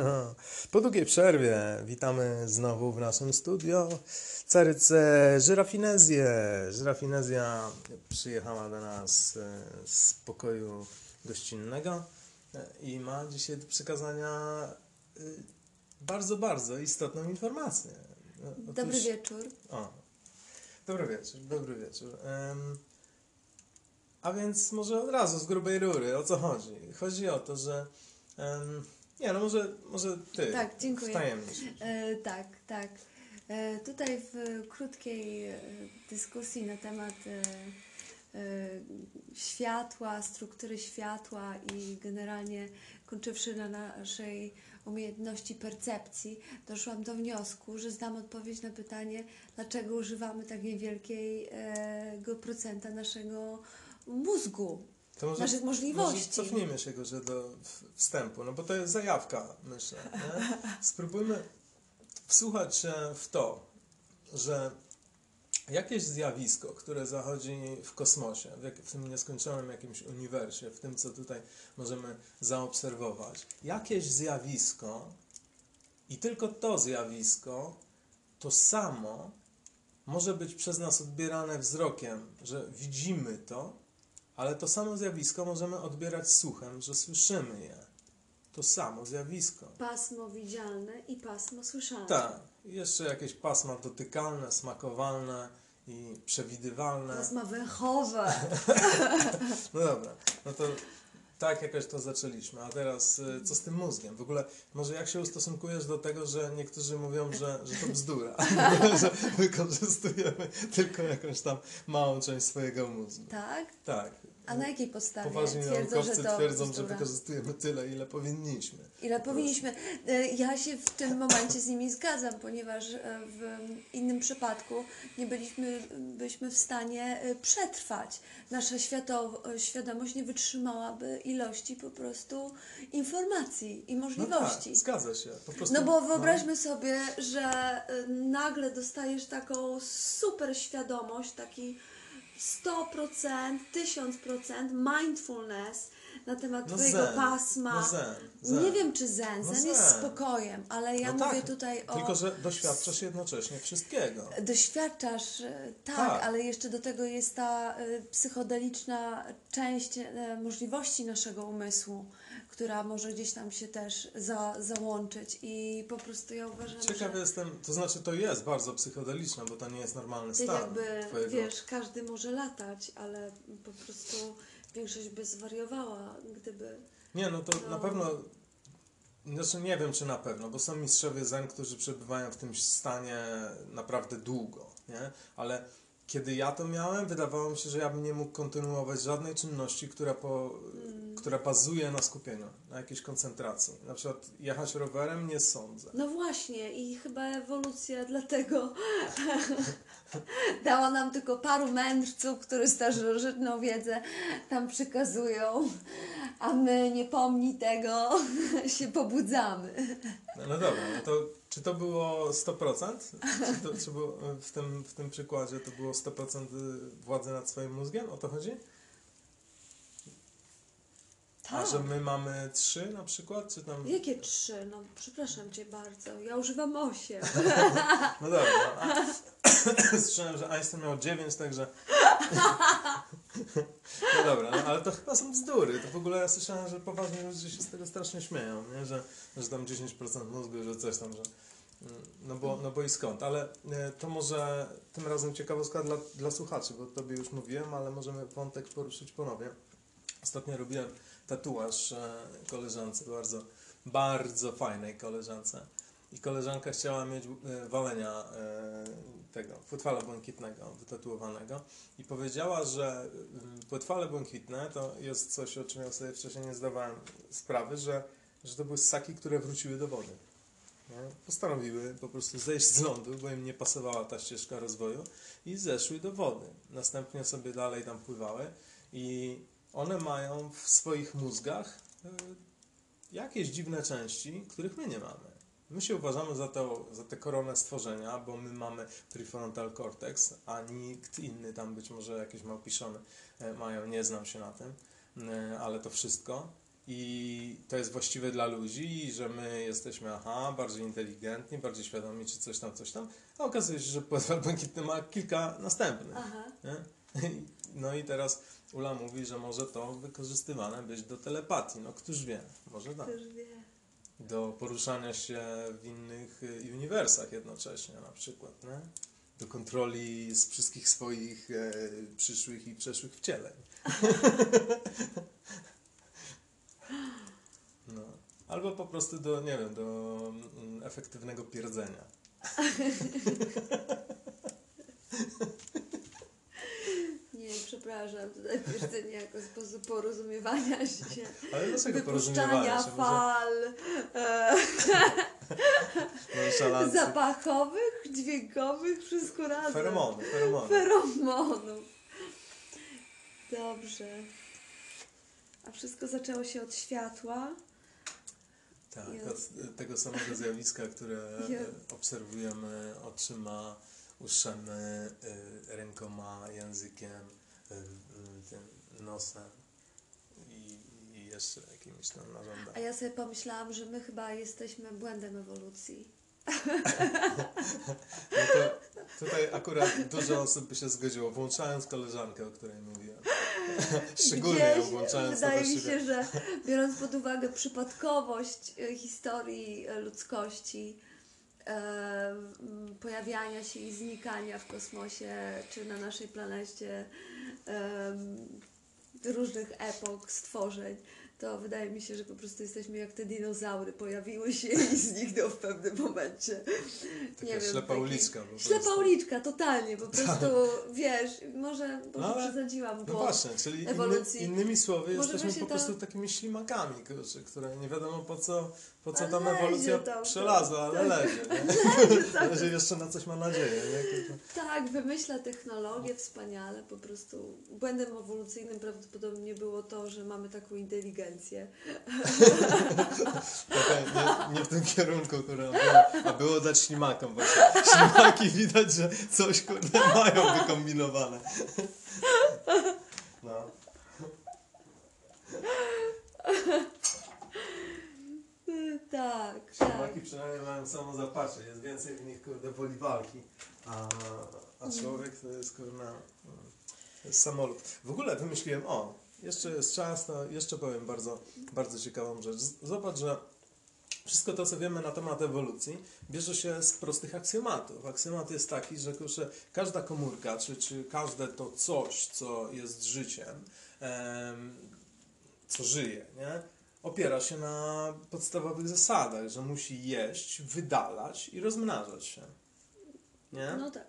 Po długiej przerwie witamy znowu w naszym studio Caryce Żyrafinezję. Żyrafinezja przyjechała do nas e, z pokoju gościnnego e, i ma dzisiaj do przekazania e, bardzo, bardzo istotną informację. Otóż- Dobry wieczór. O, dobry wieczór, dobry wieczór. A więc może od razu z grubej rury, o co chodzi? Chodzi o to, że... nie, no może, może ty. Tak, dziękuję. Wtajemnicz. E, tak, tak. E, tutaj w krótkiej e, dyskusji na temat e, e, światła, struktury światła i generalnie kończywszy na naszej umiejętności percepcji, doszłam do wniosku, że znam odpowiedź na pytanie, dlaczego używamy tak niewielkiego procenta naszego mózgu, To może, naszych możliwości. Może cofnijmy się że do wstępu, no bo to jest zajawka, myślę. Nie? Spróbujmy wsłuchać się w to, że jakieś zjawisko, które zachodzi w kosmosie, w tym nieskończonym jakimś uniwersie, w tym, co tutaj możemy zaobserwować, jakieś zjawisko i tylko to zjawisko, to samo może być przez nas odbierane wzrokiem, że widzimy to, ale to samo zjawisko możemy odbierać słuchem, że słyszymy je. To samo zjawisko. Pasmo widzialne i pasmo słyszalne. Tak, jeszcze jakieś pasma dotykalne, smakowalne i przewidywalne. Pasma węchowe. No dobra, no to tak jakoś to zaczęliśmy. A teraz y, co z tym mózgiem? W ogóle może jak się ustosunkujesz do tego, że niektórzy mówią, że, że to bzdura, że wykorzystujemy tylko jakąś tam małą część swojego mózgu. Tak? Tak. A na jakiej podstawie Poważni twierdzą, że naukowcy to twierdzą, że wykorzystujemy tyle, ile powinniśmy. Ile powinniśmy. E, Ja się w tym momencie z nimi zgadzam, ponieważ e, w innym przypadku nie byliśmy byśmy w stanie e, przetrwać. Nasza świadomość nie wytrzymałaby ilości po prostu informacji i No możliwości. tak, zgadza się. Prostu, No bo wyobraźmy sobie, że nagle dostajesz taką super świadomość, taki 100%, 1000% mindfulness na temat No twojego zen, pasma. No zen, zen. Nie wiem czy zen, No zen jest spokojem, ale ja No mówię tak, tutaj o... Tylko, że doświadczasz jednocześnie wszystkiego. Doświadczasz, e, tak, Tak. ale jeszcze do tego jest ta e, psychodeliczna część e, możliwości naszego umysłu, która może gdzieś tam się też za, załączyć i po prostu ja uważam, Ciekaw że jestem, to znaczy to jest bardzo psychodeliczne, bo to nie jest normalny tak stan jakby, twojego. wiesz, każdy może latać, ale po prostu większość by zwariowała, gdyby... Nie, no to No. na pewno, znaczy nie wiem czy na pewno, bo są mistrzowie zen, którzy przebywają w tym stanie naprawdę długo, nie? Ale kiedy ja to miałem, wydawało mi się, że ja bym nie mógł kontynuować żadnej czynności, która, po, Mm. która bazuje na skupieniu, na jakiejś koncentracji. Na przykład jechać rowerem nie sądzę. No właśnie i chyba ewolucja dlatego dała nam tylko paru mędrców, którzy starożytną wiedzę tam przekazują, a my nie pomni tego się pobudzamy. No, no dobra, no to czy to było 100%? Czy, to, czy było w, tym, w tym przykładzie to było 100% władzy nad swoim mózgiem? O to chodzi? A Tak. że my mamy 3 na przykład? Czy tam... Jakie trzy? No przepraszam Cię bardzo, ja używam osiem. No dobra. A... Słyszałem, że Einstein miał 9, także... No dobra, no, ale to chyba są bzdury. To w ogóle ja słyszałem, że poważni ludzie się z tego strasznie śmieją, nie? Że, że tam 10% mózgu, że coś tam, że... mm, No bo, no bo i skąd? Ale e, to może tym razem ciekawostka dla, dla słuchaczy, bo tobie już mówiłem, ale możemy wątek poruszyć ponownie. Ostatnio robiłem tatuaż e, koleżance, bardzo, bardzo fajnej koleżance. I koleżanka chciała mieć e, walenia e, tego płetwala błękitnego wytatuowanego i powiedziała, że mm, płetwale błękitne to jest coś, o czym ja sobie wcześniej nie zdawałem sprawy, że, że to były ssaki, które wróciły do wody. Postanowiły po prostu zejść z lądu, bo im nie pasowała ta ścieżka rozwoju i zeszły do wody. Następnie sobie dalej tam pływały i one mają w swoich mózgach e, jakieś dziwne części, których my nie mamy. My się uważamy za, to, za te koronę stworzenia, bo my mamy prefrontal cortex, a nikt inny tam być może jakieś małpiszony e, mają, nie znam się na tym, e, ale to wszystko. i to jest właściwe dla ludzi że my jesteśmy, aha, bardziej inteligentni, bardziej świadomi, czy coś tam, coś tam, a okazuje się, że Płetwal Błękitny ma kilka następnych. Aha. Nie? No i teraz Ula mówi, że może to wykorzystywane być do telepatii. No któż wie, może tak. Też wie. Do poruszania się w innych y, uniwersach jednocześnie na przykład, nie? Do kontroli z wszystkich swoich e, przyszłych i przeszłych wcieleń. No. Albo po prostu do, nie wiem, do mm, efektywnego pierdzenia. Nie, przepraszam, tutaj pierdzenie jako sposób porozumiewania się, Ale dlaczego porozumiewania się? Fal e, zapachowych, dźwiękowych, wszystko razem. Feromony, feromony. Feromonów. Dobrze. A wszystko zaczęło się od światła. Tak, od tego samego zjawiska, które obserwujemy oczyma, uszami, e, rękoma, językiem, tym nosem i, i jeszcze jakimiś tam A narządami. ja sobie pomyślałam, że my chyba jesteśmy błędem ewolucji. No to tutaj akurat dużo osób by się zgodziło, włączając koleżankę, o której mówiłem. Szczególnie ją Gdzieś włączając Wydaje mi się, że biorąc pod uwagę przypadkowość e, historii ludzkości, e, pojawiania się i znikania w kosmosie czy na naszej planecie różnych epok, stworzeń, to wydaje mi się, że po prostu jesteśmy jak te dinozaury, pojawiły się i znikną w pewnym momencie. Taka ślepa taki- uliczka po Ślepa prostu. uliczka, totalnie, po prostu, wiesz, może, może No ale- przesadziłam, No właśnie, czyli inny, innymi słowy Może jesteśmy po ta- prostu takimi ślimakami, kurczę, które nie wiadomo po co, po co tam ewolucja tam, przelazła, ale tak. nie? tak, Ale że jeszcze na coś ma nadzieję, nie? Tak, wymyśla technologię wspaniale, po prostu błędem ewolucyjnym prawdopodobnie było to, że mamy taką inteligencję. Taka, nie, nie w tym kierunku, które było, a było dać ślimakom właśnie. Ślimaki widać, że coś kurde mają wykombinowane. No. Tak, tak. Ślimaki przynajmniej mają samo zapacze, jest więcej w nich kurde woli walki, a, a człowiek to jest kurde to jest samolot. W ogóle wymyśliłem, o, jeszcze jest czas, to jeszcze powiem bardzo, bardzo ciekawą rzecz. Zobacz, że wszystko to, co wiemy na temat ewolucji, bierze się z prostych aksjomatów. Aksjomat jest taki, że kurczę, każda komórka, czy, czy każde to coś, co jest życiem, em, co żyje, nie? opiera się na podstawowych zasadach, że musi jeść, wydalać i rozmnażać się. Nie? No tak,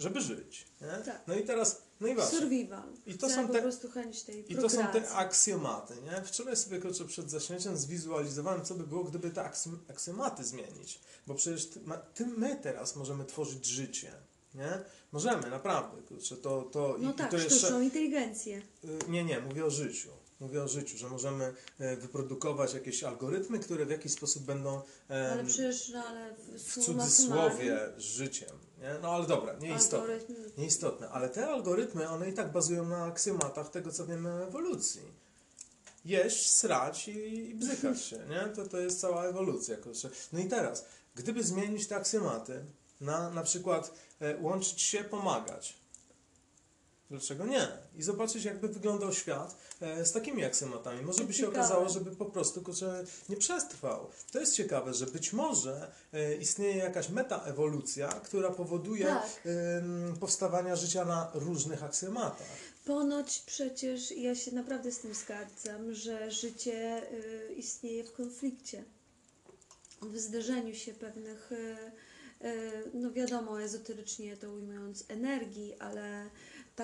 Żeby żyć. Nie? Tak. No i teraz, no i właśnie. survival. I to są po te- prostu chęć tej I to są te aksjomaty, nie? Wczoraj sobie kurczę, przed zaśnięciem zwizualizowałem, co by było, gdyby te aksjomaty zmienić. Bo przecież ty, ma, ty, my teraz możemy tworzyć życie, nie? Możemy, naprawdę, kurczę, to, to, i, No i tak, to sztuczną jeszcze... inteligencję. Y, Nie, nie, mówię o życiu. Mówię o życiu, że możemy e, wyprodukować jakieś algorytmy, które w jakiś sposób będą em, Ale przecież, no ale w, w cudzysłowie życiem. Nie? No ale dobra, nieistotne. Nieistotne, ale te algorytmy, one i tak bazują na aksjomatach tego, co wiemy o ewolucji. Jeść, srać i, i bzykać się, nie? To, to jest cała ewolucja. Kurczę. No i teraz, gdyby zmienić te aksjomaty na na przykład e, łączyć się, pomagać. Dlaczego nie? I zobaczyć, jakby wyglądał świat e, z takimi aksematami. Może by się Ciekawe. okazało, żeby po prostu kurczę, nie przetrwał. To jest ciekawe, że być może e, istnieje jakaś metaewolucja, która powoduje Tak. powstawania życia na różnych aksjomatach. Ponoć przecież ja się naprawdę z tym zgadzam, że życie y, istnieje w konflikcie, w zderzeniu się pewnych, no wiadomo, ezoterycznie to ujmując, energii, ale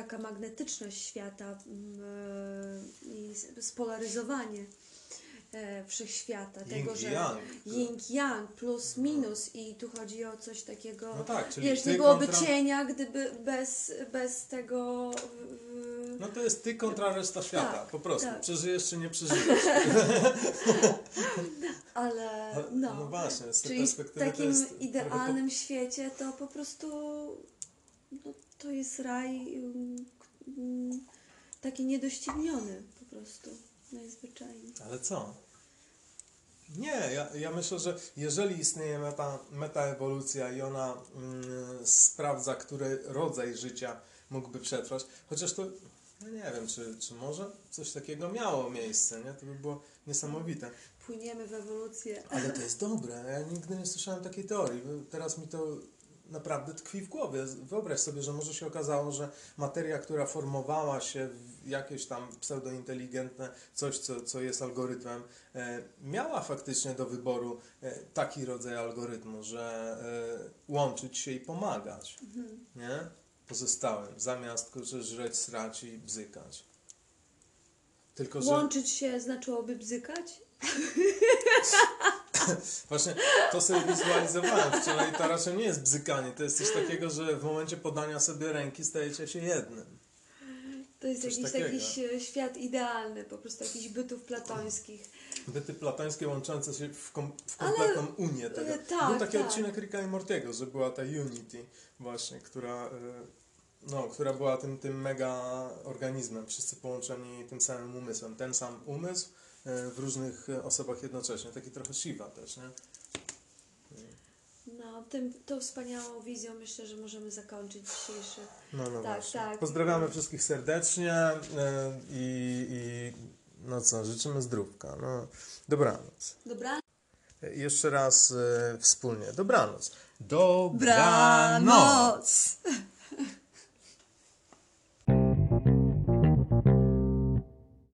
taka magnetyczność świata mm, y, i spolaryzowanie y, wszechświata, Yin tego, że yang. yin-yang plus minus i tu chodzi o coś takiego No tak, czyli Wiesz, nie byłoby kontra... cienia, gdyby bez, bez tego. No to jest ty kontra reszta świata, Tak, po prostu. tak. Przeżyjesz czy nie przeżyjesz. ale No, no. właśnie, z tej w perspektywy to takim idealnym świecie to po prostu to jest raj taki niedościgniony po prostu. najzwyczajniej. Ale co? Nie, ja, ja myślę, że jeżeli istnieje meta, metaewolucja i ona mm, sprawdza, który rodzaj życia mógłby przetrwać, chociaż to, no nie wiem, czy, czy może coś takiego miało miejsce, nie? To by było niesamowite. Płyniemy w ewolucję. Ale to jest dobre, ja nigdy nie słyszałem takiej teorii. Teraz mi to naprawdę tkwi w głowie. Wyobraź sobie, że może się okazało, że materia, która formowała się w jakieś tam pseudointeligentne coś, co, co jest algorytmem, e, miała faktycznie do wyboru e, taki rodzaj algorytmu, że e, łączyć się i pomagać, nie? Pozostałym, zamiast kurczę, żreć, srać i bzykać. Tylko, że... Łączyć się znaczyłoby bzykać? Właśnie to sobie wizualizowałem wczoraj. To raczej nie jest bzykanie. To jest coś takiego, że w momencie podania sobie ręki stajecie się jednym. To jest jakiś jakiś świat idealny, po prostu jakichś bytów platońskich. Byty platońskie łączące się w, kom, w kompletną unię tego. e, tak, Był taki tak. odcinek Ricka i Mortiego, że była ta Unity właśnie, która, e, no, która była tym, tym mega organizmem. Wszyscy połączeni tym samym umysłem. Ten sam umysł w różnych e, osobach jednocześnie. Taki trochę Shiva też, nie? No, tym, tą wspaniałą wizją myślę, że możemy zakończyć dzisiejszy. No, no Tak, właśnie. tak. Pozdrawiamy wszystkich serdecznie e, i, i no co, życzymy zdrówka. No, dobranoc. Dobra? E, Jeszcze raz e, wspólnie. Dobranoc. Dobranoc. Dobranoc!